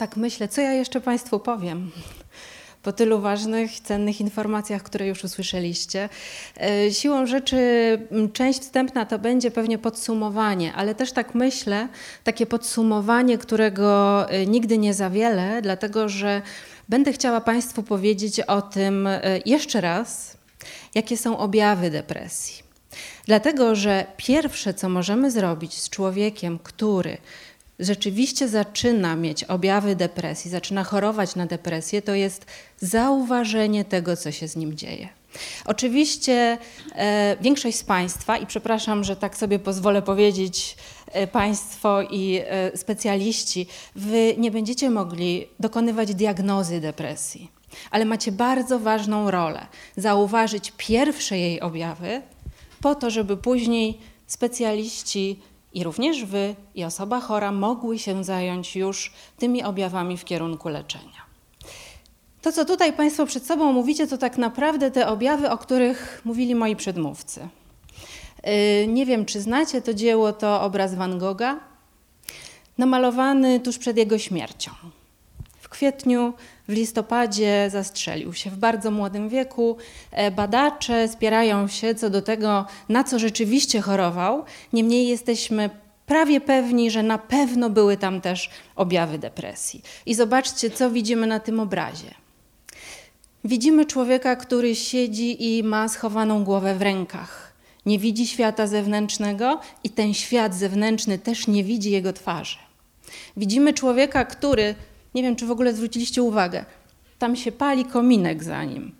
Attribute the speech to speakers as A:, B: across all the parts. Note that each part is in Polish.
A: Tak myślę, co ja jeszcze Państwu powiem po tylu ważnych, cennych informacjach, które już usłyszeliście. E, siłą rzeczy część wstępna to będzie pewnie podsumowanie, ale też tak myślę, takie podsumowanie, którego e, nigdy nie za wiele, dlatego że będę chciała Państwu powiedzieć o tym e, jeszcze raz, jakie są objawy depresji. Dlatego, że pierwsze, co możemy zrobić z człowiekiem, który rzeczywiście zaczyna mieć objawy depresji, zaczyna chorować na depresję, to jest zauważenie tego, co się z nim dzieje. Oczywiście e, większość z Państwa, i przepraszam, że tak sobie pozwolę powiedzieć, e, Państwo i e, specjaliści, Wy nie będziecie mogli dokonywać diagnozy depresji, ale macie bardzo ważną rolę zauważyć pierwsze jej objawy, po to, żeby później specjaliści i również wy i osoba chora mogły się zająć już tymi objawami w kierunku leczenia. To, co tutaj Państwo przed sobą mówicie, to tak naprawdę te objawy, o których mówili moi przedmówcy. Yy, nie wiem, czy znacie to dzieło, to obraz Van Gogha, namalowany tuż przed jego śmiercią. Kwietniu w listopadzie zastrzelił się w bardzo młodym wieku. E, badacze spierają się co do tego, na co rzeczywiście chorował. Niemniej jesteśmy prawie pewni, że na pewno były tam też objawy depresji. I zobaczcie, co widzimy na tym obrazie. Widzimy człowieka, który siedzi i ma schowaną głowę w rękach. Nie widzi świata zewnętrznego i ten świat zewnętrzny też nie widzi jego twarzy. Widzimy człowieka, który nie wiem, czy w ogóle zwróciliście uwagę. Tam się pali kominek za nim.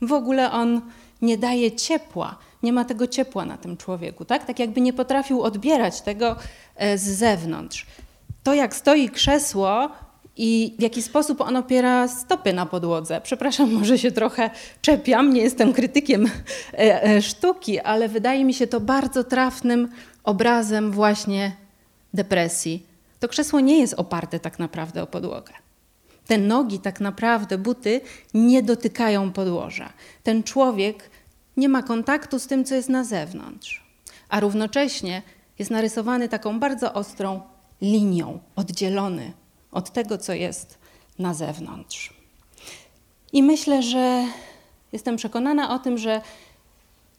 A: W ogóle on nie daje ciepła, nie ma tego ciepła na tym człowieku, tak? Tak jakby nie potrafił odbierać tego e, z zewnątrz. To, jak stoi krzesło i w jaki sposób on opiera stopy na podłodze. Przepraszam, może się trochę czepiam, nie jestem krytykiem e, e, sztuki, ale wydaje mi się to bardzo trafnym obrazem właśnie depresji to krzesło nie jest oparte tak naprawdę o podłogę. Te nogi, tak naprawdę, buty nie dotykają podłoża. Ten człowiek nie ma kontaktu z tym, co jest na zewnątrz, a równocześnie jest narysowany taką bardzo ostrą linią, oddzielony od tego, co jest na zewnątrz. I myślę, że jestem przekonana o tym, że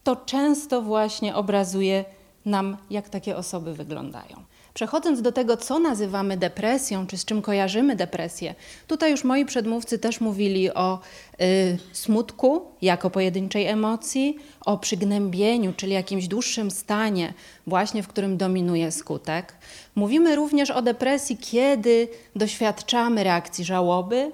A: to często właśnie obrazuje nam, jak takie osoby wyglądają. Przechodząc do tego, co nazywamy depresją, czy z czym kojarzymy depresję, tutaj już moi przedmówcy też mówili o y, smutku jako pojedynczej emocji, o przygnębieniu, czyli jakimś dłuższym stanie, właśnie w którym dominuje skutek. Mówimy również o depresji, kiedy doświadczamy reakcji żałoby,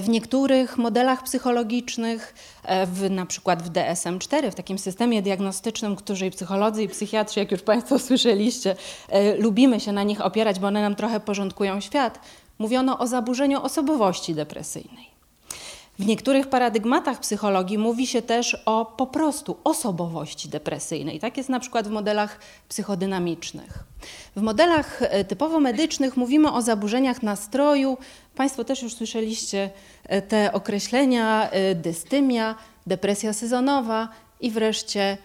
A: w niektórych modelach psychologicznych, e, w, na przykład w DSM-4, w takim systemie diagnostycznym, który i psycholodzy i psychiatrzy, jak już Państwo słyszeliście, e, lubimy się na nich opierać, bo one nam trochę porządkują świat, mówiono o zaburzeniu osobowości depresyjnej. W niektórych paradygmatach psychologii mówi się też o po prostu osobowości depresyjnej. Tak jest na przykład w modelach psychodynamicznych. W modelach e, typowo medycznych mówimy o zaburzeniach nastroju. Państwo też już słyszeliście e, te określenia: e, dystymia, depresja sezonowa i wreszcie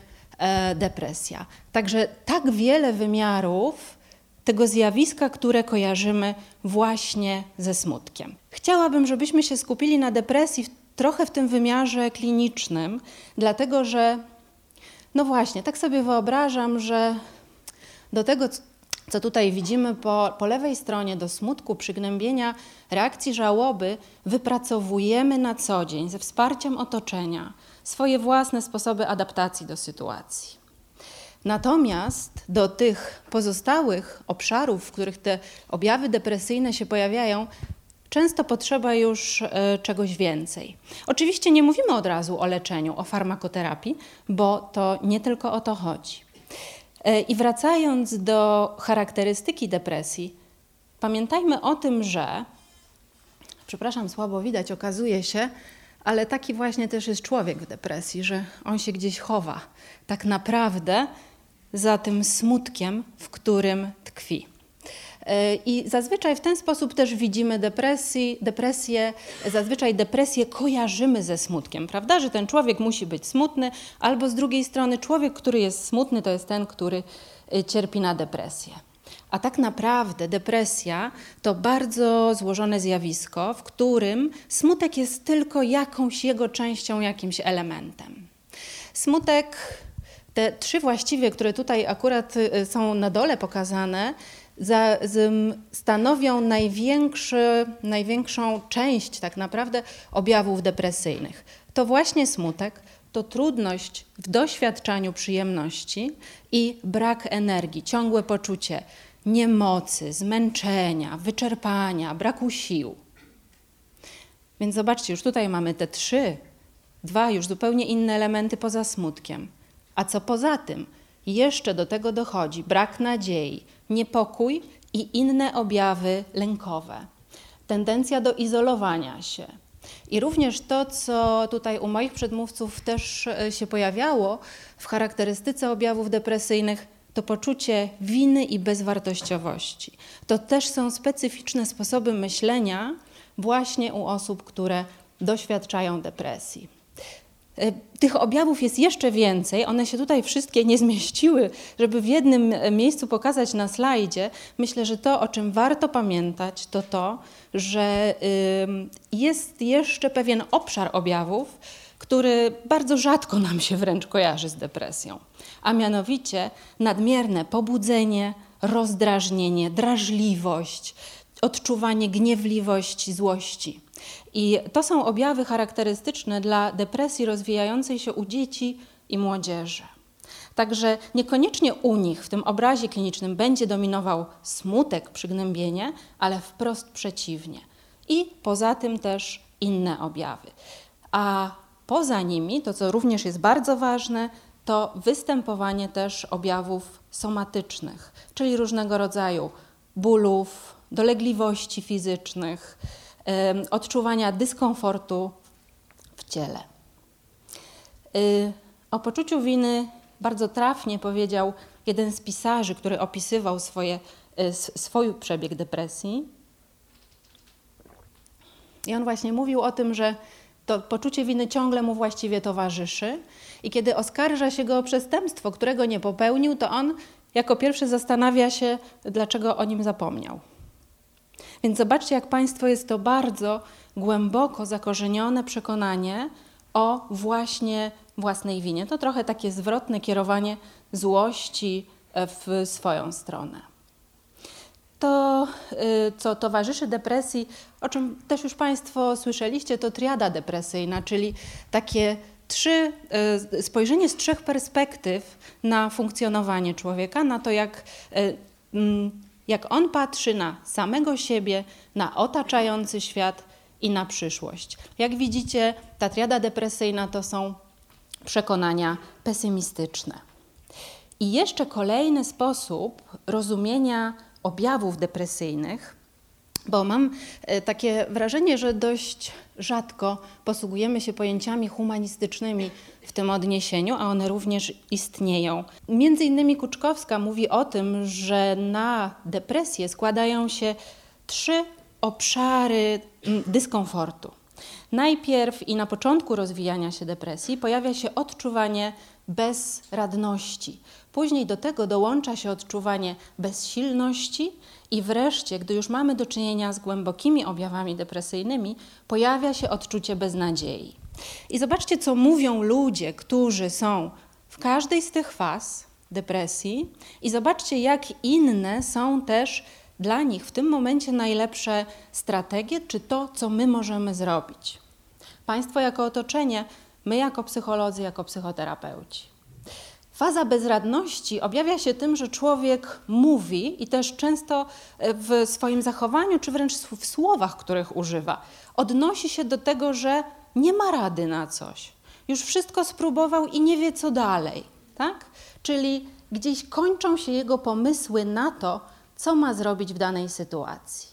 A: depresja. Także tak wiele wymiarów tego zjawiska, które kojarzymy właśnie ze smutkiem. Chciałabym, żebyśmy się skupili na depresji trochę w tym wymiarze klinicznym, dlatego że, no właśnie, tak sobie wyobrażam, że do tego, co tutaj widzimy po, po lewej stronie, do smutku, przygnębienia, reakcji żałoby, wypracowujemy na co dzień ze wsparciem otoczenia swoje własne sposoby adaptacji do sytuacji. Natomiast do tych pozostałych obszarów, w których te objawy depresyjne się pojawiają, często potrzeba już e, czegoś więcej. Oczywiście nie mówimy od razu o leczeniu, o farmakoterapii, bo to nie tylko o to chodzi. E, I wracając do charakterystyki depresji, pamiętajmy o tym, że, przepraszam, słabo widać, okazuje się, ale taki właśnie też jest człowiek w depresji, że on się gdzieś chowa. Tak naprawdę za tym smutkiem, w którym tkwi. E, I zazwyczaj w ten sposób też widzimy depresji, depresję, zazwyczaj depresję kojarzymy ze smutkiem, prawda? Że ten człowiek musi być smutny, albo z drugiej strony człowiek, który jest smutny, to jest ten, który e, cierpi na depresję. A tak naprawdę depresja to bardzo złożone zjawisko, w którym smutek jest tylko jakąś jego częścią, jakimś elementem. Smutek, te trzy właściwie, które tutaj akurat y, są na dole pokazane, za, stanowią największą część tak naprawdę objawów depresyjnych. To właśnie smutek, to trudność w doświadczaniu przyjemności i brak energii, ciągłe poczucie niemocy, zmęczenia, wyczerpania, braku sił. Więc zobaczcie, już tutaj mamy te trzy, dwa już zupełnie inne elementy poza smutkiem. A co poza tym? Jeszcze do tego dochodzi brak nadziei, niepokój i inne objawy lękowe, tendencja do izolowania się. I również to, co tutaj u moich przedmówców też e, się pojawiało w charakterystyce objawów depresyjnych, to poczucie winy i bezwartościowości. To też są specyficzne sposoby myślenia właśnie u osób, które doświadczają depresji. E, tych objawów jest jeszcze więcej, one się tutaj wszystkie nie zmieściły, żeby w jednym e, miejscu pokazać na slajdzie. Myślę, że to, o czym warto pamiętać, to to, że jest jeszcze pewien obszar objawów, który bardzo rzadko nam się wręcz kojarzy z depresją, a mianowicie nadmierne pobudzenie, rozdrażnienie, drażliwość, odczuwanie gniewliwości, złości. I to są objawy charakterystyczne dla depresji rozwijającej się u dzieci i młodzieży. Także niekoniecznie u nich w tym obrazie klinicznym będzie dominował smutek, przygnębienie, ale wprost przeciwnie. I poza tym też inne objawy. A poza nimi, to co również jest bardzo ważne, to występowanie też objawów somatycznych, czyli różnego rodzaju bólów, dolegliwości fizycznych, odczuwania dyskomfortu w ciele. Y, o poczuciu winy bardzo trafnie powiedział jeden z pisarzy, który opisywał swoje, y, swój przebieg depresji. I on właśnie mówił o tym, że to poczucie winy ciągle mu właściwie towarzyszy i kiedy oskarża się go o przestępstwo, którego nie popełnił, to on jako pierwszy zastanawia się, dlaczego o nim zapomniał. Więc zobaczcie, jak Państwo jest to bardzo głęboko zakorzenione przekonanie o właśnie własnej winie. To trochę takie zwrotne kierowanie złości e, w swoją stronę. To, y, co towarzyszy depresji, o czym też już Państwo słyszeliście, to triada depresyjna, czyli takie trzy, y, spojrzenie z trzech perspektyw na funkcjonowanie człowieka, na to, jak y, mm, jak on patrzy na samego siebie, na otaczający świat i na przyszłość. Jak widzicie, ta triada depresyjna to są przekonania pesymistyczne. I jeszcze kolejny sposób rozumienia objawów depresyjnych bo mam e, takie wrażenie, że dość rzadko posługujemy się pojęciami humanistycznymi w tym odniesieniu, a one również istnieją. Między innymi Kuczkowska mówi o tym, że na depresję składają się trzy obszary dyskomfortu. Najpierw i na początku rozwijania się depresji pojawia się odczuwanie bezradności. Później do tego dołącza się odczuwanie bezsilności i wreszcie, gdy już mamy do czynienia z głębokimi objawami depresyjnymi, pojawia się odczucie beznadziei. I zobaczcie, co mówią ludzie, którzy są w każdej z tych faz depresji, i zobaczcie, jak inne są też dla nich w tym momencie najlepsze strategie, czy to, co my możemy zrobić. Państwo jako otoczenie, my jako psycholodzy, jako psychoterapeuci. Faza bezradności objawia się tym, że człowiek mówi i też często e, w swoim zachowaniu, czy wręcz w słowach, których używa, odnosi się do tego, że nie ma rady na coś. Już wszystko spróbował i nie wie, co dalej. Tak? Czyli gdzieś kończą się jego pomysły na to, co ma zrobić w danej sytuacji.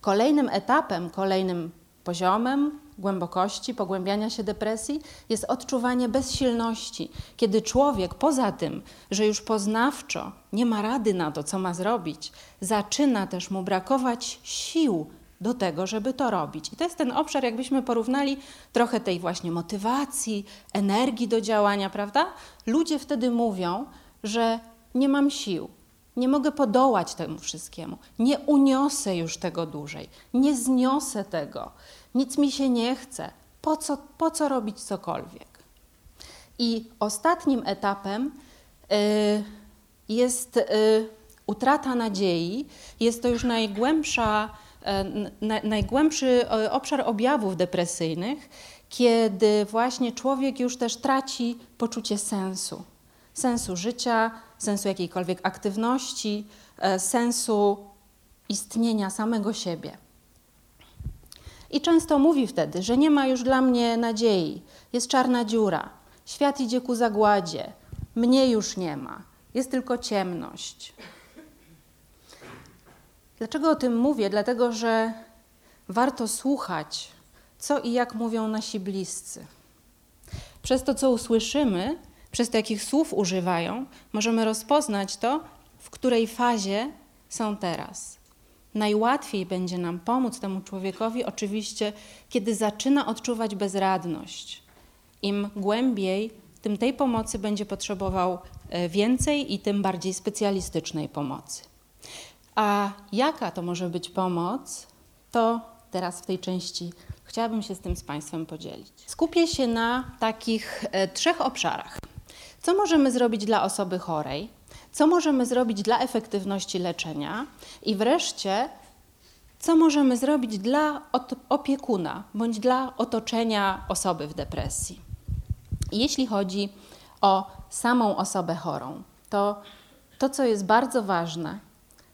A: Kolejnym etapem, kolejnym poziomem głębokości, pogłębiania się depresji jest odczuwanie bezsilności, kiedy człowiek poza tym, że już poznawczo nie ma rady na to, co ma zrobić, zaczyna też mu brakować sił do tego, żeby to robić. I to jest ten obszar, jakbyśmy porównali trochę tej właśnie motywacji, energii do działania, prawda? Ludzie wtedy mówią, że nie mam sił, Nie mogę podołać temu wszystkiemu. Nie uniosę już tego dłużej. Nie zniosę tego. Nic mi się nie chce. Po co, po co robić cokolwiek? I ostatnim etapem y, jest y, utrata nadziei. Jest to już najgłębsza, na, najgłębszy y, obszar objawów depresyjnych, kiedy właśnie człowiek już też traci poczucie sensu. Sensu życia, sensu jakiejkolwiek aktywności, e, sensu istnienia samego siebie. I często mówi wtedy, że nie ma już dla mnie nadziei, jest czarna dziura, świat idzie ku zagładzie, mnie już nie ma, jest tylko ciemność. Dlaczego o tym mówię? Dlatego, że warto słuchać, co i jak mówią nasi bliscy. Przez to, co usłyszymy, przez to, jakich słów używają, możemy rozpoznać to, w której fazie są teraz. Najłatwiej będzie nam pomóc temu człowiekowi, oczywiście, kiedy zaczyna odczuwać bezradność. Im głębiej, tym tej pomocy będzie potrzebował e, więcej i tym bardziej specjalistycznej pomocy. A jaka to może być pomoc, to teraz w tej części chciałabym się z tym z Państwem podzielić. Skupię się na takich e, trzech obszarach. Co możemy zrobić dla osoby chorej? Co możemy zrobić dla efektywności leczenia? I wreszcie, co możemy zrobić dla opiekuna bądź dla otoczenia osoby w depresji? Jeśli chodzi o samą osobę chorą, to to, co jest bardzo ważne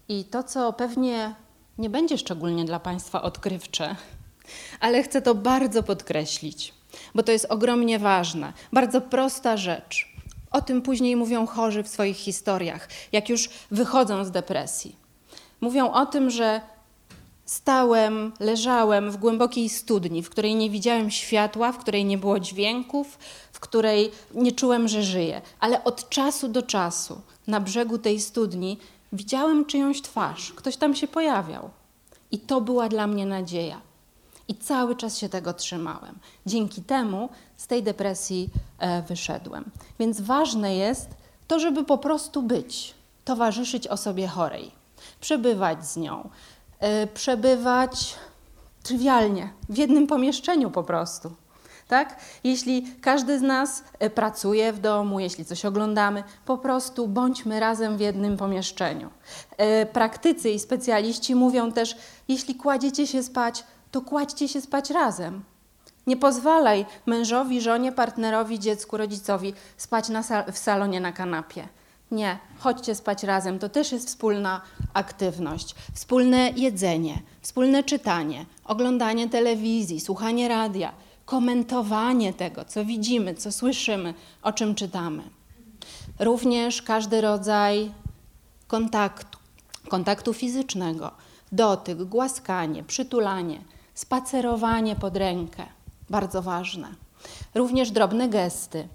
A: i to, co pewnie nie będzie szczególnie dla Państwa odkrywcze, ale chcę to bardzo podkreślić, bo to jest ogromnie ważne, bardzo prosta rzecz. O tym później mówią chorzy w swoich historiach, jak już wychodzą z depresji. Mówią o tym, że stałem, leżałem w głębokiej studni, w której nie widziałem światła, w której nie było dźwięków, w której nie czułem, że żyję. Ale od czasu do czasu na brzegu tej studni widziałem czyjąś twarz, ktoś tam się pojawiał. I to była dla mnie nadzieja. I cały czas się tego trzymałem. Dzięki temu z tej depresji e, wyszedłem. Więc ważne jest to, żeby po prostu być, towarzyszyć osobie chorej, przebywać z nią, e, przebywać trywialnie, w jednym pomieszczeniu po prostu. Tak? Jeśli każdy z nas e, pracuje w domu, jeśli coś oglądamy, po prostu bądźmy razem w jednym pomieszczeniu. Praktycy i specjaliści mówią też, jeśli kładziecie się spać, to kładźcie się spać razem. Nie pozwalaj mężowi, żonie, partnerowi, dziecku, rodzicowi spać sal w salonie na kanapie. Nie, chodźcie spać razem. To też jest wspólna aktywność. Wspólne jedzenie, wspólne czytanie, oglądanie telewizji, słuchanie radia, komentowanie tego, co widzimy, co słyszymy, o czym czytamy. Również każdy rodzaj kontaktu, kontaktu fizycznego, dotyk, głaskanie, przytulanie spacerowanie pod rękę, bardzo ważne. Również drobne gesty,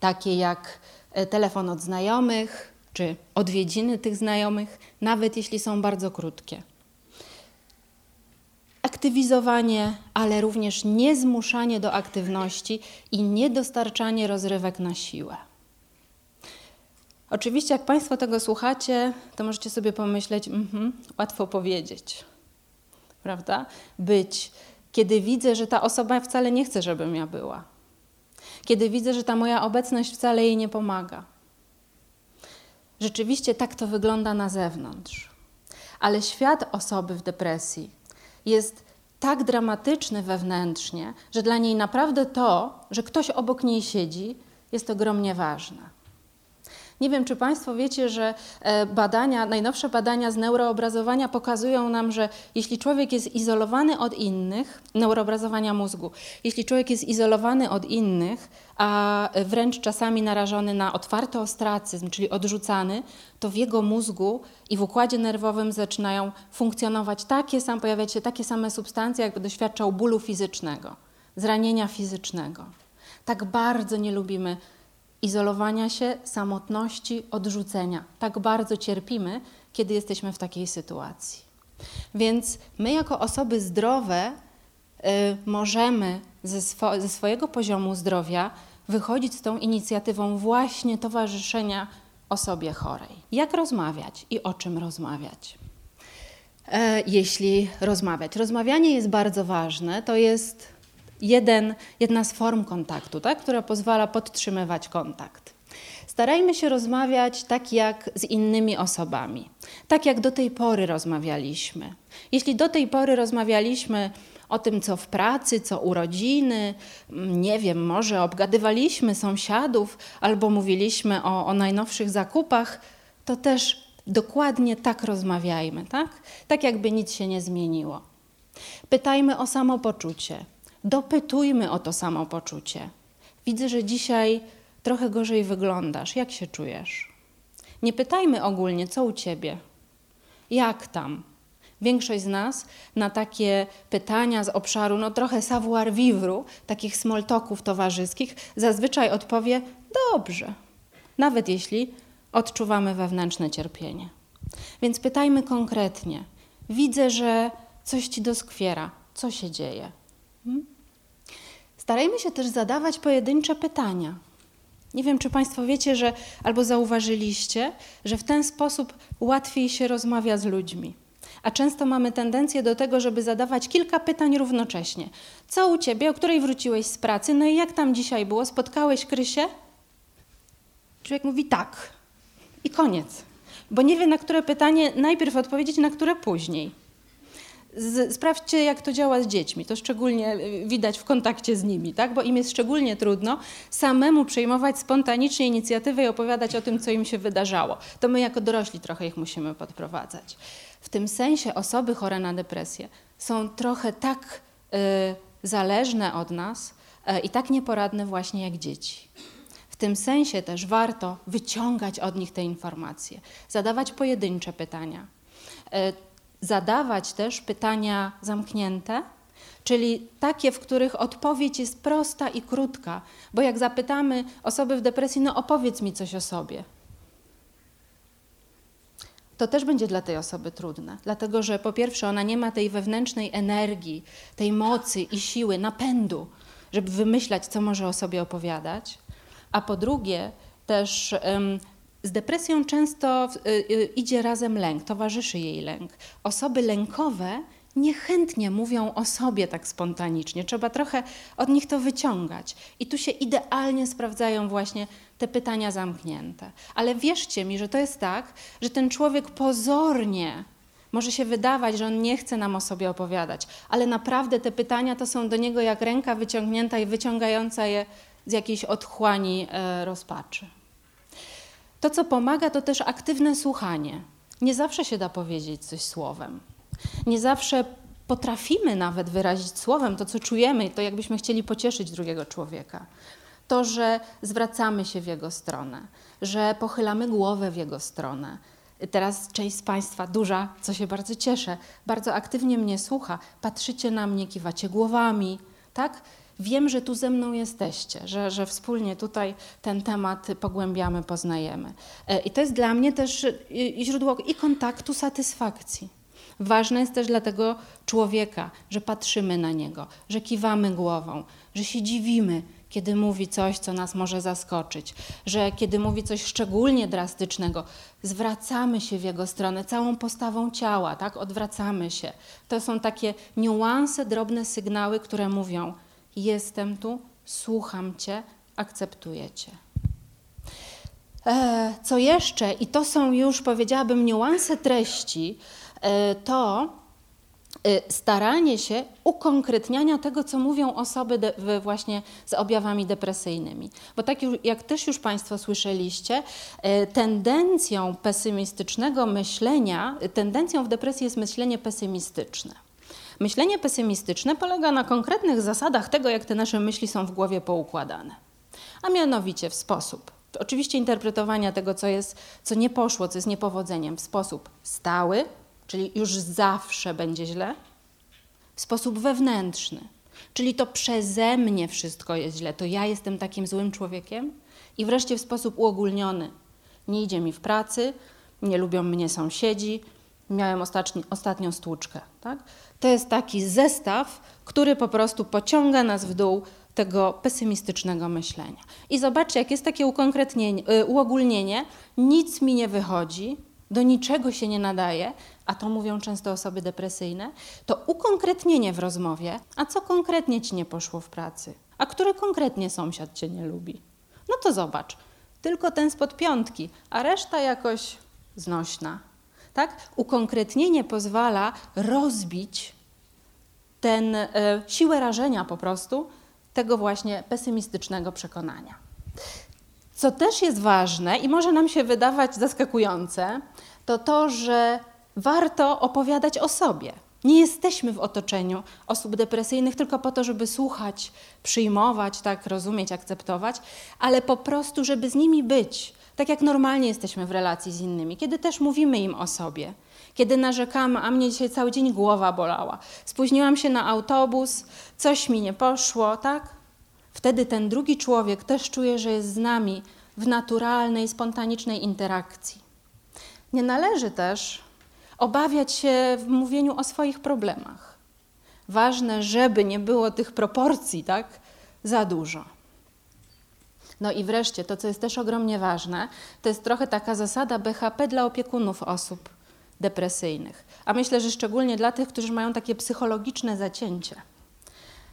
A: takie jak e, telefon od znajomych czy odwiedziny tych znajomych, nawet jeśli są bardzo krótkie. Aktywizowanie, ale również niezmuszanie do aktywności i niedostarczanie rozrywek na siłę. Oczywiście, jak Państwo tego słuchacie, to możecie sobie pomyśleć, mm -hmm, łatwo powiedzieć prawda? Być, kiedy widzę, że ta osoba wcale nie chce, żebym ja była. Kiedy widzę, że ta moja obecność wcale jej nie pomaga. Rzeczywiście tak to wygląda na zewnątrz. Ale świat osoby w depresji jest tak dramatyczny wewnętrznie, że dla niej naprawdę to, że ktoś obok niej siedzi, jest ogromnie ważne. Nie wiem, czy Państwo wiecie, że e, badania, najnowsze badania z neuroobrazowania pokazują nam, że jeśli człowiek jest izolowany od innych, neuroobrazowania mózgu, jeśli człowiek jest izolowany od innych, a wręcz czasami narażony na otwarty ostracyzm, czyli odrzucany, to w jego mózgu i w układzie nerwowym zaczynają funkcjonować takie same, pojawiać się takie same substancje, jakby doświadczał bólu fizycznego, zranienia fizycznego. Tak bardzo nie lubimy izolowania się, samotności, odrzucenia. Tak bardzo cierpimy, kiedy jesteśmy w takiej sytuacji. Więc my, jako osoby zdrowe, y, możemy ze, swo ze swojego poziomu zdrowia wychodzić z tą inicjatywą właśnie towarzyszenia osobie chorej. Jak rozmawiać i o czym rozmawiać? E, jeśli rozmawiać. Rozmawianie jest bardzo ważne. To jest jeden, jedna z form kontaktu, tak, która pozwala podtrzymywać kontakt. Starajmy się rozmawiać tak jak z innymi osobami, tak jak do tej pory rozmawialiśmy. Jeśli do tej pory rozmawialiśmy o tym, co w pracy, co urodziny, nie wiem, może obgadywaliśmy sąsiadów albo mówiliśmy o, o najnowszych zakupach, to też dokładnie tak rozmawiajmy, tak? Tak jakby nic się nie zmieniło. Pytajmy o samopoczucie, dopytujmy o to samopoczucie. Widzę, że dzisiaj trochę gorzej wyglądasz. Jak się czujesz? Nie pytajmy ogólnie, co u ciebie? Jak tam? Większość z nas na takie pytania z obszaru, no trochę savoir vivre, takich smoltoków towarzyskich, zazwyczaj odpowie dobrze, nawet jeśli odczuwamy wewnętrzne cierpienie. Więc pytajmy konkretnie. Widzę, że coś ci doskwiera. Co się dzieje? Hmm? Starajmy się też zadawać pojedyncze pytania. Nie wiem, czy Państwo wiecie, że albo zauważyliście, że w ten sposób łatwiej się rozmawia z ludźmi. A często mamy tendencję do tego, żeby zadawać kilka pytań równocześnie. Co u ciebie, o której wróciłeś z pracy? No i jak tam dzisiaj było? Spotkałeś Krysię? Człowiek mówi tak. I koniec. Bo nie wie, na które pytanie najpierw odpowiedzieć, na które później. Z, sprawdźcie, jak to działa z dziećmi. To szczególnie y, widać w kontakcie z nimi, tak? bo im jest szczególnie trudno samemu przejmować spontanicznie inicjatywę i opowiadać o tym, co im się wydarzało. To my jako dorośli trochę ich musimy podprowadzać. W tym sensie osoby chore na depresję są trochę tak y, zależne od nas y, i tak nieporadne właśnie jak dzieci. W tym sensie też warto wyciągać od nich te informacje, zadawać pojedyncze pytania, y, zadawać też pytania zamknięte, czyli takie, w których odpowiedź jest prosta i krótka, bo jak zapytamy osoby w depresji, no opowiedz mi coś o sobie, to też będzie dla tej osoby trudne, dlatego że po pierwsze ona nie ma tej wewnętrznej energii, tej mocy i siły, napędu, żeby wymyślać, co może o sobie opowiadać, a po drugie też z depresją często y, y, idzie razem lęk, towarzyszy jej lęk. Osoby lękowe niechętnie mówią o sobie tak spontanicznie. Trzeba trochę od nich to wyciągać. I tu się idealnie sprawdzają właśnie te pytania zamknięte. Ale wierzcie mi, że to jest tak, że ten człowiek pozornie może się wydawać, że on nie chce nam o sobie opowiadać, ale naprawdę te pytania to są do niego jak ręka wyciągnięta i wyciągająca je z jakiejś otchłani e, rozpaczy. To, co pomaga, to też aktywne słuchanie. Nie zawsze się da powiedzieć coś słowem. Nie zawsze potrafimy nawet wyrazić słowem to, co czujemy, to jakbyśmy chcieli pocieszyć drugiego człowieka. To, że zwracamy się w jego stronę, że pochylamy głowę w jego stronę. Teraz część z Państwa, duża, co się bardzo cieszę, bardzo aktywnie mnie słucha. Patrzycie na mnie, kiwacie głowami, tak? Wiem, że tu ze mną jesteście, że, że wspólnie tutaj ten temat pogłębiamy, poznajemy. E, I to jest dla mnie też źródło i kontaktu, satysfakcji. Ważne jest też dla tego człowieka, że patrzymy na niego, że kiwamy głową, że się dziwimy, kiedy mówi coś, co nas może zaskoczyć, że kiedy mówi coś szczególnie drastycznego, zwracamy się w jego stronę całą postawą ciała, tak? Odwracamy się. To są takie niuanse, drobne sygnały, które mówią: Jestem tu, słucham cię, akceptuję cię. E, co jeszcze, i to są już powiedziałabym niuanse treści, E, to e, staranie się ukonkretniania tego, co mówią osoby de, właśnie z objawami depresyjnymi. Bo tak jak też już Państwo słyszeliście, tendencją pesymistycznego myślenia, tendencją w depresji jest myślenie pesymistyczne. Myślenie pesymistyczne polega na konkretnych zasadach tego, jak te nasze myśli są w głowie poukładane. A mianowicie w sposób, oczywiście interpretowania tego, co, jest, co nie poszło, co jest niepowodzeniem, w sposób stały, czyli już zawsze będzie źle, w sposób wewnętrzny, czyli to przeze mnie wszystko jest źle, to ja jestem takim złym człowiekiem, i wreszcie w sposób uogólniony. Nie idzie mi w pracy, nie lubią mnie sąsiedzi, miałem ostatni, ostatnią stłuczkę. Tak? To jest taki zestaw, który po prostu pociąga nas w dół tego pesymistycznego myślenia. I zobaczcie, jak jest takie ukonkretnienie, y, uogólnienie, nic mi nie wychodzi, do niczego się nie nadaje, a to mówią często osoby depresyjne, to ukonkretnienie w rozmowie, a co konkretnie ci nie poszło w pracy, a który konkretnie sąsiad cię nie lubi. No to zobacz, tylko ten spod piątki, a reszta jakoś znośna. Tak? Ukonkretnienie pozwala rozbić ten e, siłę rażenia po prostu tego właśnie pesymistycznego przekonania. Co też jest ważne i może nam się wydawać zaskakujące, to to, że warto opowiadać o sobie. Nie jesteśmy w otoczeniu osób depresyjnych tylko po to, żeby słuchać, przyjmować, tak, rozumieć, akceptować, ale po prostu, żeby z nimi być, tak jak normalnie jesteśmy w relacji z innymi, kiedy też mówimy im o sobie, kiedy narzekamy, a mnie dzisiaj cały dzień głowa bolała, spóźniłam się na autobus, coś mi nie poszło, tak? Wtedy ten drugi człowiek też czuje, że jest z nami w naturalnej, spontanicznej interakcji. Nie należy też obawiać się w mówieniu o swoich problemach. Ważne, żeby nie było tych proporcji, tak? Za dużo. No i wreszcie, to co jest też ogromnie ważne, to jest trochę taka zasada BHP dla opiekunów osób depresyjnych. A myślę, że szczególnie dla tych, którzy mają takie psychologiczne zacięcie.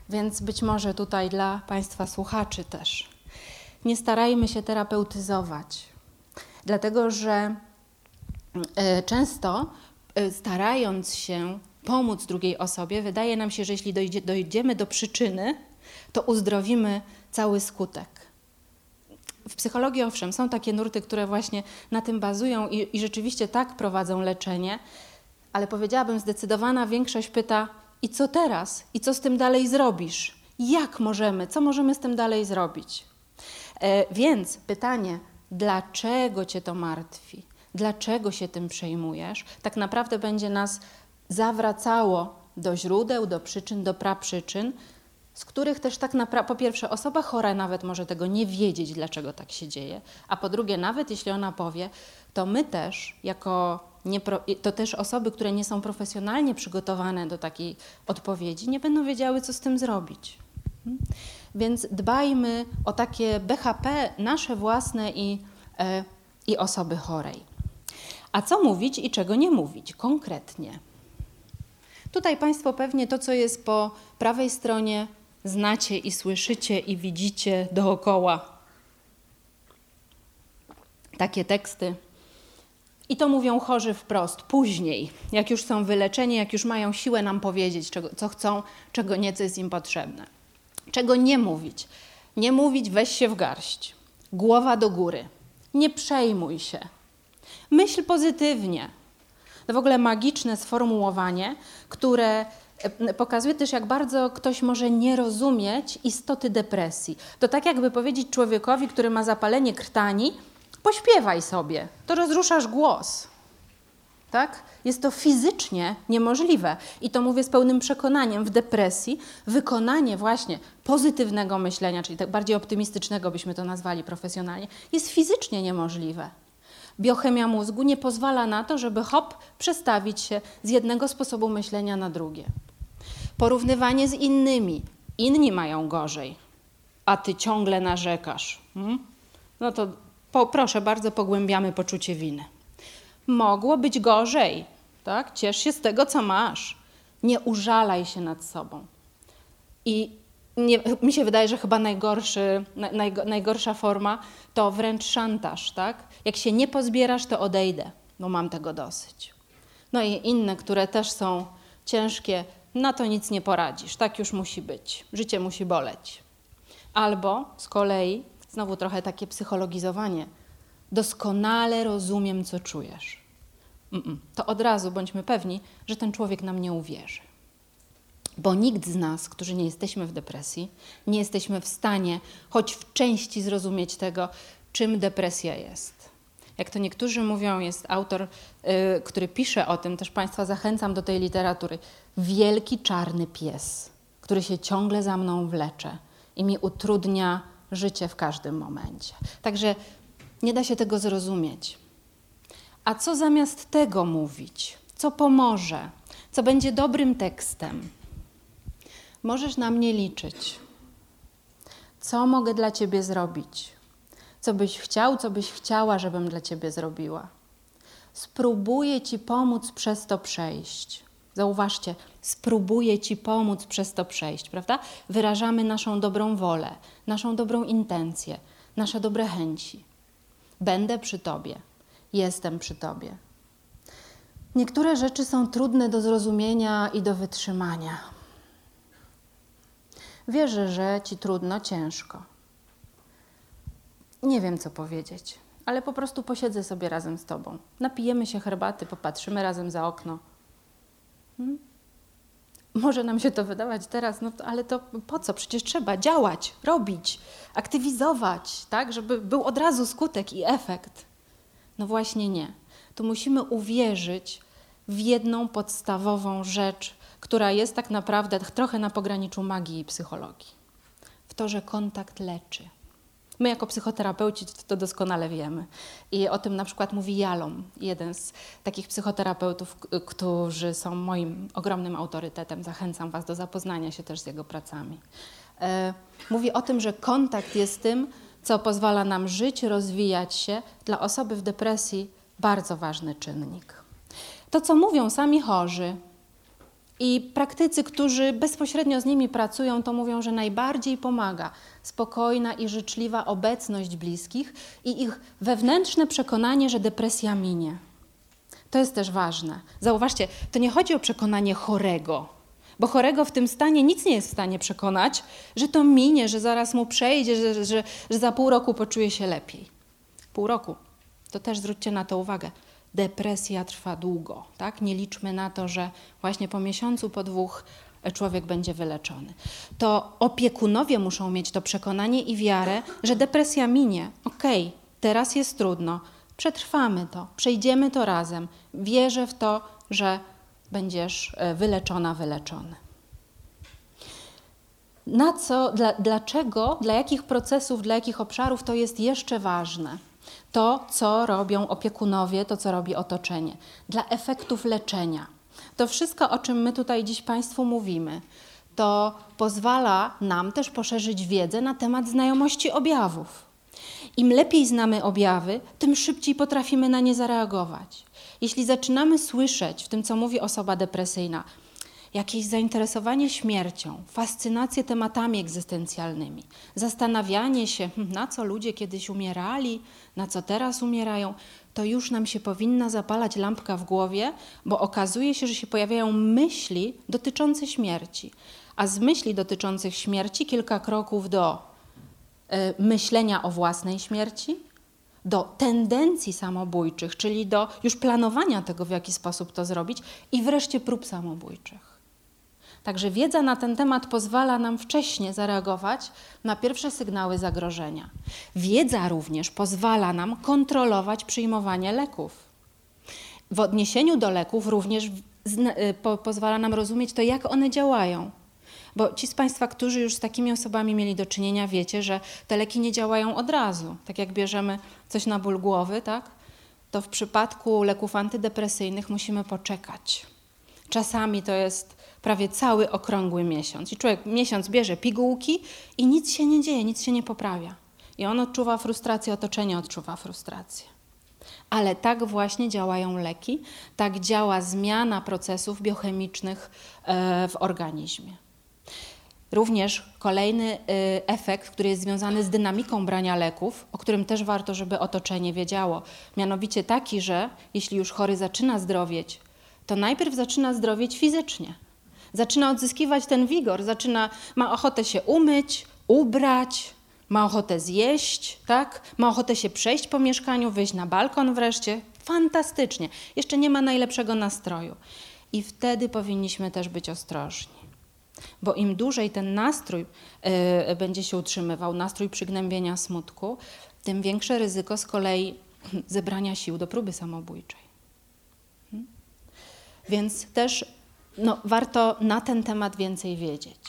A: Więc być może tutaj dla Państwa słuchaczy też. Nie starajmy się terapeutyzować, dlatego że e, często e, starając się pomóc drugiej osobie, wydaje nam się, że jeśli dojdzie, dojdziemy do przyczyny, to uzdrowimy cały skutek. W psychologii owszem, są takie nurty, które właśnie na tym bazują i, i rzeczywiście tak prowadzą leczenie, ale powiedziałabym, zdecydowana większość pyta, i co teraz? I co z tym dalej zrobisz? Jak możemy? Co możemy z tym dalej zrobić? E, więc pytanie, dlaczego cię to martwi? Dlaczego się tym przejmujesz? Tak naprawdę będzie nas zawracało do źródeł, do przyczyn, do praprzyczyn, z których też tak naprawdę, po pierwsze, osoba chora nawet może tego nie wiedzieć, dlaczego tak się dzieje, a po drugie, nawet jeśli ona powie, to my też, jako niepro, to też osoby, które nie są profesjonalnie przygotowane do takiej odpowiedzi, nie będą wiedziały, co z tym zrobić. Hmm? Więc dbajmy o takie BHP nasze własne i, e, i osoby chorej. A co mówić i czego nie mówić konkretnie? Tutaj Państwo pewnie to, co jest po prawej stronie, znacie i słyszycie i widzicie dookoła. Takie teksty. I to mówią chorzy wprost, później, jak już są wyleczeni, jak już mają siłę nam powiedzieć, czego, co chcą, czego nie, co jest im potrzebne. Czego nie mówić? Nie mówić, weź się w garść. Głowa do góry. Nie przejmuj się. Myśl pozytywnie. To w ogóle magiczne sformułowanie, które pokazuje też, jak bardzo ktoś może nie rozumieć istoty depresji. To tak jakby powiedzieć człowiekowi, który ma zapalenie krtani, pośpiewaj sobie, to rozruszasz głos. Tak? Jest to fizycznie niemożliwe. I to mówię z pełnym przekonaniem. W depresji wykonanie właśnie pozytywnego myślenia, czyli tak bardziej optymistycznego byśmy to nazwali profesjonalnie, jest fizycznie niemożliwe. Biochemia mózgu nie pozwala na to, żeby hop przestawić się z jednego sposobu myślenia na drugie. Porównywanie z innymi. Inni mają gorzej, a ty ciągle narzekasz. Hmm? No to po, proszę bardzo, pogłębiamy poczucie winy. Mogło być gorzej, tak? Ciesz się z tego, co masz. Nie użalaj się nad sobą. I nie, mi się wydaje, że chyba najgorszy, naj, najgorsza forma to wręcz szantaż, tak? Jak się nie pozbierasz, to odejdę, bo mam tego dosyć. No i inne, które też są ciężkie, na to nic nie poradzisz, tak już musi być, życie musi boleć. Albo z kolei Znowu trochę takie psychologizowanie. Doskonale rozumiem, co czujesz. Mm-mm. To od razu bądźmy pewni, że ten człowiek nam nie uwierzy. Bo nikt z nas, którzy nie jesteśmy w depresji, nie jesteśmy w stanie choć w części zrozumieć tego, czym depresja jest. Jak to niektórzy mówią, jest autor, yy, który pisze o tym, też Państwa zachęcam do tej literatury. Wielki czarny pies, który się ciągle za mną wlecze i mi utrudnia życie w każdym momencie. Także nie da się tego zrozumieć. A co zamiast tego mówić? Co pomoże? Co będzie dobrym tekstem? Możesz na mnie liczyć. Co mogę dla ciebie zrobić? Co byś chciał, co byś chciała, żebym dla ciebie zrobiła? Spróbuję ci pomóc przez to przejść. Zauważcie, spróbuję ci pomóc przez to przejść, prawda? Wyrażamy naszą dobrą wolę, naszą dobrą intencję, nasze dobre chęci. Będę przy tobie, jestem przy tobie. Niektóre rzeczy są trudne do zrozumienia i do wytrzymania. Wierzę, że ci trudno, ciężko. Nie wiem, co powiedzieć, ale po prostu posiedzę sobie razem z tobą. Napijemy się herbaty, popatrzymy razem za okno. Hmm? Może nam się to wydawać teraz, no ale to po co? Przecież trzeba działać, robić, aktywizować, tak, żeby był od razu skutek i efekt. No właśnie nie. Tu musimy uwierzyć w jedną podstawową rzecz, która jest tak naprawdę trochę na pograniczu magii i psychologii. W to, że kontakt leczy. My jako psychoterapeuci to doskonale wiemy. I o tym na przykład mówi Jalom, jeden z takich psychoterapeutów, którzy są moim ogromnym autorytetem. Zachęcam Was do zapoznania się też z jego pracami. E, mówi o tym, że kontakt jest tym, co pozwala nam żyć, rozwijać się. Dla osoby w depresji bardzo ważny czynnik. To, co mówią sami chorzy, i praktycy, którzy bezpośrednio z nimi pracują, to mówią, że najbardziej pomaga spokojna i życzliwa obecność bliskich i ich wewnętrzne przekonanie, że depresja minie. To jest też ważne. Zauważcie, to nie chodzi o przekonanie chorego, bo chorego w tym stanie nic nie jest w stanie przekonać, że to minie, że zaraz mu przejdzie, że, że, że za pół roku poczuje się lepiej. Pół roku. To też zwróćcie na to uwagę depresja trwa długo. Tak? Nie liczmy na to, że właśnie po miesiącu, po dwóch człowiek będzie wyleczony. To opiekunowie muszą mieć to przekonanie i wiarę, że depresja minie. Okej, okay, teraz jest trudno, przetrwamy to, przejdziemy to razem. Wierzę w to, że będziesz e, wyleczona, wyleczony. Na co, dla, dlaczego, dla jakich procesów, dla jakich obszarów to jest jeszcze ważne? To, co robią opiekunowie, to, co robi otoczenie, dla efektów leczenia. To wszystko, o czym my tutaj dziś Państwu mówimy, to pozwala nam też poszerzyć wiedzę na temat znajomości objawów. Im lepiej znamy objawy, tym szybciej potrafimy na nie zareagować. Jeśli zaczynamy słyszeć w tym, co mówi osoba depresyjna, jakieś zainteresowanie śmiercią, fascynację tematami egzystencjalnymi, zastanawianie się, hmm, na co ludzie kiedyś umierali, na co teraz umierają, to już nam się powinna zapalać lampka w głowie, bo okazuje się, że się pojawiają myśli dotyczące śmierci. A z myśli dotyczących śmierci kilka kroków do y, myślenia o własnej śmierci, do tendencji samobójczych, czyli do już planowania tego, w jaki sposób to zrobić, i wreszcie prób samobójczych. Także wiedza na ten temat pozwala nam wcześniej zareagować na pierwsze sygnały zagrożenia. Wiedza również pozwala nam kontrolować przyjmowanie leków. W odniesieniu do leków również y, po, pozwala nam rozumieć to, jak one działają. Bo ci z Państwa, którzy już z takimi osobami mieli do czynienia, wiecie, że te leki nie działają od razu. Tak jak bierzemy coś na ból głowy, tak? to w przypadku leków antydepresyjnych musimy poczekać. Czasami to jest prawie cały okrągły miesiąc. I człowiek miesiąc bierze pigułki i nic się nie dzieje, nic się nie poprawia. I on odczuwa frustrację, otoczenie odczuwa frustrację. Ale tak właśnie działają leki, tak działa zmiana procesów biochemicznych e, w organizmie. Również kolejny e, efekt, który jest związany z dynamiką brania leków, o którym też warto, żeby otoczenie wiedziało, mianowicie taki, że jeśli już chory zaczyna zdrowieć, to najpierw zaczyna zdrowieć fizycznie zaczyna odzyskiwać ten wigor, zaczyna, ma ochotę się umyć, ubrać, ma ochotę zjeść, tak? ma ochotę się przejść po mieszkaniu, wyjść na balkon wreszcie. Fantastycznie. Jeszcze nie ma najlepszego nastroju. I wtedy powinniśmy też być ostrożni. Bo im dłużej ten nastrój y, będzie się utrzymywał, nastrój przygnębienia smutku, tym większe ryzyko z kolei zebrania sił do próby samobójczej. Hmm? Więc też no, warto na ten temat więcej wiedzieć.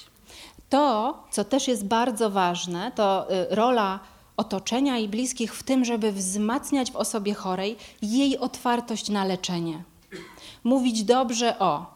A: To, co też jest bardzo ważne, to y, rola otoczenia i bliskich w tym, żeby wzmacniać w osobie chorej jej otwartość na leczenie. Mówić dobrze o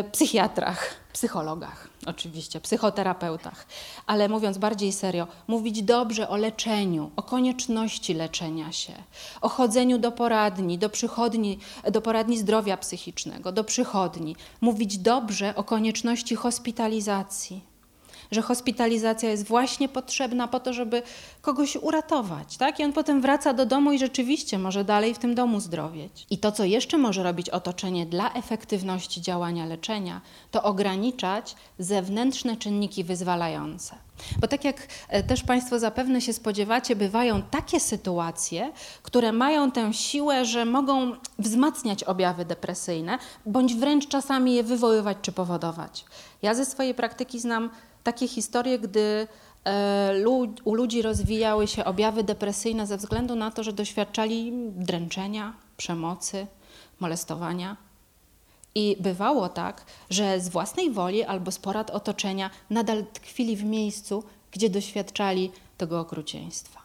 A: y, psychiatrach, psychologach, oczywiście, psychoterapeutach, ale mówiąc bardziej serio, mówić dobrze o leczeniu, o konieczności leczenia się, o chodzeniu do poradni, do przychodni, do poradni zdrowia psychicznego, do przychodni, mówić dobrze o konieczności hospitalizacji że hospitalizacja jest właśnie potrzebna po to, żeby kogoś uratować, tak? I on potem wraca do domu i rzeczywiście może dalej w tym domu zdrowieć. I to, co jeszcze może robić otoczenie dla efektywności działania leczenia, to ograniczać zewnętrzne czynniki wyzwalające. Bo tak jak e, też Państwo zapewne się spodziewacie, bywają takie sytuacje, które mają tę siłę, że mogą wzmacniać objawy depresyjne, bądź wręcz czasami je wywoływać czy powodować. Ja ze swojej praktyki znam takie historie, gdy e, u ludzi rozwijały się objawy depresyjne ze względu na to, że doświadczali dręczenia, przemocy, molestowania. I bywało tak, że z własnej woli albo z porad otoczenia nadal tkwili w miejscu, gdzie doświadczali tego okrucieństwa.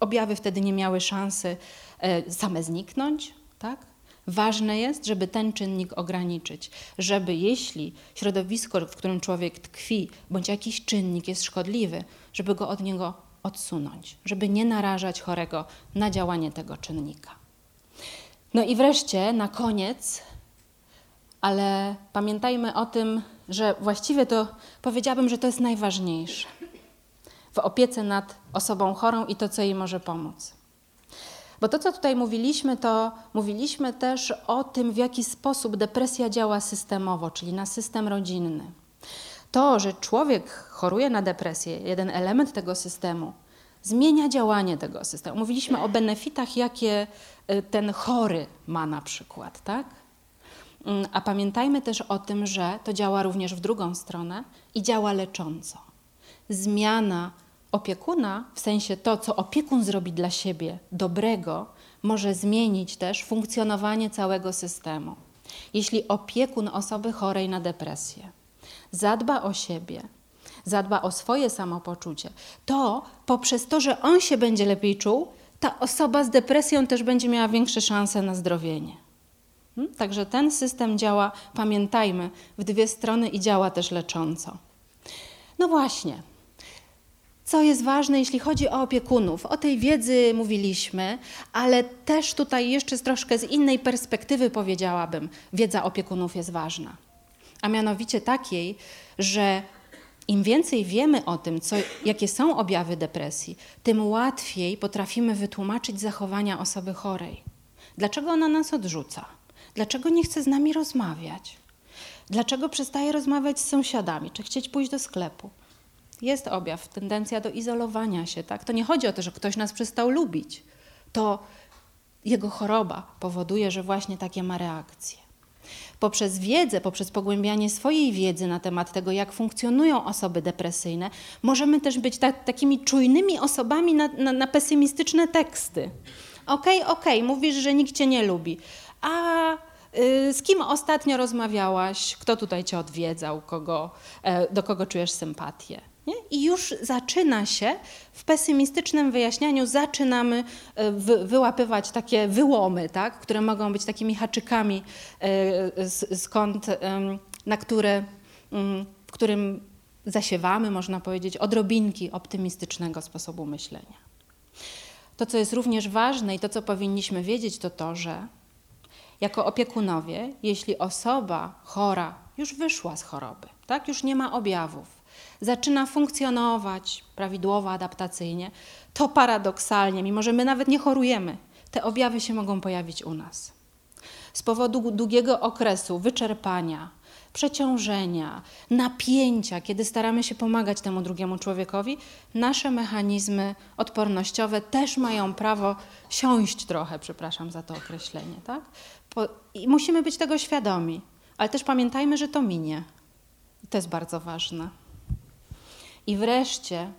A: Objawy wtedy nie miały szansy e, same zniknąć, tak? Ważne jest, żeby ten czynnik ograniczyć, żeby jeśli środowisko, w którym człowiek tkwi, bądź jakiś czynnik jest szkodliwy, żeby go od niego odsunąć, żeby nie narażać chorego na działanie tego czynnika. No i wreszcie na koniec, ale pamiętajmy o tym, że właściwie to powiedziałabym, że to jest najważniejsze w opiece nad osobą chorą i to, co jej może pomóc. Bo to, co tutaj mówiliśmy, to mówiliśmy też o tym, w jaki sposób depresja działa systemowo, czyli na system rodzinny. To, że człowiek choruje na depresję, jeden element tego systemu, zmienia działanie tego systemu. Mówiliśmy o benefitach, jakie y, ten chory ma na przykład, tak? Mm, a pamiętajmy też o tym, że to działa również w drugą stronę i działa lecząco. Zmiana opiekuna, w sensie to, co opiekun zrobi dla siebie dobrego, może zmienić też funkcjonowanie całego systemu. Jeśli opiekun osoby chorej na depresję zadba o siebie, zadba o swoje samopoczucie, to poprzez to, że on się będzie lepiej czuł, ta osoba z depresją też będzie miała większe szanse na zdrowienie. Hmm? Także ten system działa, pamiętajmy, w dwie strony i działa też lecząco. No właśnie, co jest ważne, jeśli chodzi o opiekunów. O tej wiedzy mówiliśmy, ale też tutaj jeszcze troszkę z innej perspektywy powiedziałabym, wiedza opiekunów jest ważna. A mianowicie takiej, że im więcej wiemy o tym, co, jakie są objawy depresji, tym łatwiej potrafimy wytłumaczyć zachowania osoby chorej. Dlaczego ona nas odrzuca? Dlaczego nie chce z nami rozmawiać? Dlaczego przestaje rozmawiać z sąsiadami, czy chcieć pójść do sklepu? jest objaw, tendencja do izolowania się. Tak? To nie chodzi o to, że ktoś nas przestał lubić. To jego choroba powoduje, że właśnie takie ma reakcje. Poprzez wiedzę, poprzez pogłębianie swojej wiedzy na temat tego, jak funkcjonują osoby depresyjne, możemy też być ta, takimi czujnymi osobami na, na, na pesymistyczne teksty. Okej, okay, okej, okay, mówisz, że nikt cię nie lubi. A z kim ostatnio rozmawiałaś? Kto tutaj cię odwiedzał? Kogo, e, do kogo czujesz sympatię? Nie? I już zaczyna się w pesymistycznym wyjaśnianiu, zaczynamy e, wyłapywać takie wyłomy, tak? które mogą być takimi haczykami, e, skąd, na które, mm, w którym zasiewamy, można powiedzieć, odrobinki optymistycznego sposobu myślenia. To, co jest również ważne i to, co powinniśmy wiedzieć, to to, że jako opiekunowie, jeśli osoba chora już wyszła z choroby, tak, już nie ma objawów, zaczyna funkcjonować prawidłowo, adaptacyjnie, to paradoksalnie, mimo że my nawet nie chorujemy, te objawy się mogą pojawić u nas. Z powodu długiego okresu wyczerpania, przeciążenia, napięcia, kiedy staramy się pomagać temu drugiemu człowiekowi, nasze mechanizmy odpornościowe też mają prawo siąść trochę, przepraszam za to określenie. Tak? I musimy być tego świadomi, ale też pamiętajmy, że to minie. I to jest bardzo ważne. I wreszcie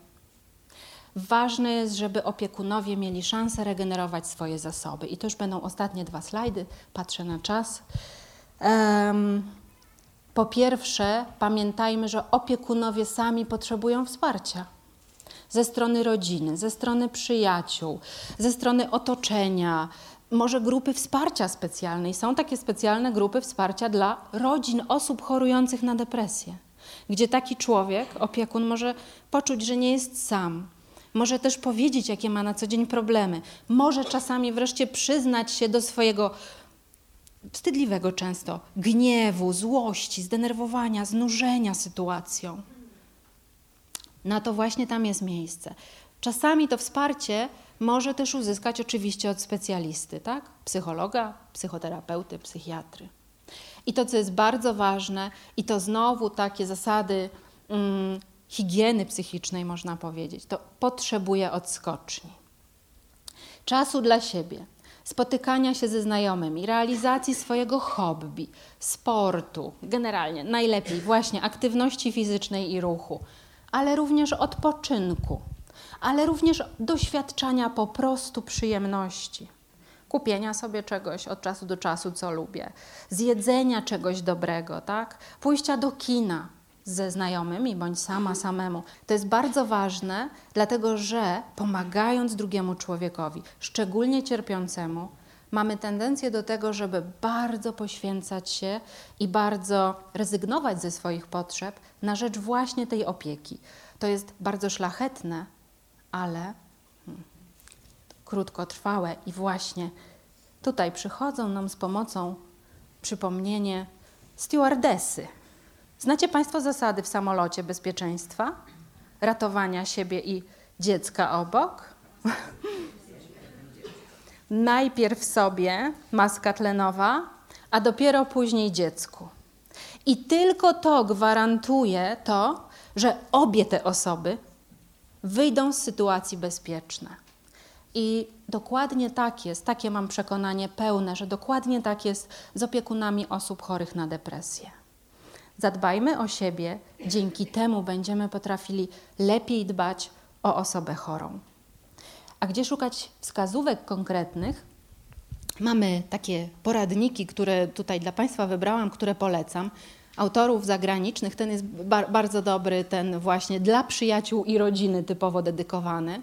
A: ważne jest, żeby opiekunowie mieli szansę regenerować swoje zasoby. I to już będą ostatnie dwa slajdy, patrzę na czas. Um, po pierwsze, pamiętajmy, że opiekunowie sami potrzebują wsparcia ze strony rodziny, ze strony przyjaciół, ze strony otoczenia, może grupy wsparcia specjalnej. Są takie specjalne grupy wsparcia dla rodzin osób chorujących na depresję, gdzie taki człowiek, opiekun, może poczuć, że nie jest sam. Może też powiedzieć, jakie ma na co dzień problemy. Może czasami wreszcie przyznać się do swojego wstydliwego często gniewu, złości, zdenerwowania, znużenia sytuacją. Na to właśnie tam jest miejsce. Czasami to wsparcie może też uzyskać oczywiście od specjalisty, tak? Psychologa, psychoterapeuty, psychiatry. I to, co jest bardzo ważne, i to znowu takie zasady mm, higieny psychicznej, można powiedzieć, to potrzebuje odskoczni. Czasu dla siebie, spotykania się ze znajomymi, realizacji swojego hobby, sportu, generalnie najlepiej właśnie aktywności fizycznej i ruchu, ale również odpoczynku, ale również doświadczania po prostu przyjemności. Kupienia sobie czegoś od czasu do czasu, co lubię, zjedzenia czegoś dobrego, tak? Pójścia do kina ze znajomymi bądź sama samemu. To jest bardzo ważne, dlatego że pomagając drugiemu człowiekowi, szczególnie cierpiącemu, mamy tendencję do tego, żeby bardzo poświęcać się i bardzo rezygnować ze swoich potrzeb na rzecz właśnie tej opieki. To jest bardzo szlachetne, ale hmm, krótkotrwałe i właśnie tutaj przychodzą nam z pomocą przypomnienie stewardesy. Znacie Państwo zasady w samolocie bezpieczeństwa? Ratowania siebie i dziecka obok? Najpierw sobie maska tlenowa, a dopiero później dziecku. I tylko to gwarantuje to, że obie te osoby wyjdą z sytuacji bezpieczne. I dokładnie tak jest, takie mam przekonanie pełne, że dokładnie tak jest z opiekunami osób chorych na depresję. Zadbajmy o siebie, dzięki temu będziemy potrafili lepiej dbać o osobę chorą. A gdzie szukać wskazówek konkretnych? Mamy takie poradniki, które tutaj dla Państwa wybrałam, które polecam. Autorów zagranicznych, ten jest bar bardzo dobry, ten właśnie dla przyjaciół i rodziny typowo dedykowany.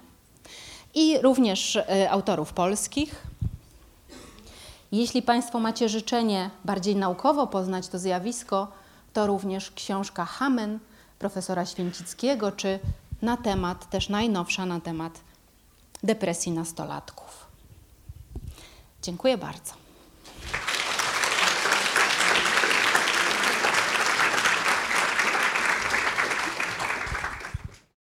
A: I również y, autorów polskich. Jeśli Państwo macie życzenie bardziej naukowo poznać to zjawisko, to również książka Hamen profesora Święcickiego, czy na temat, też najnowsza na temat depresji nastolatków. Dziękuję bardzo.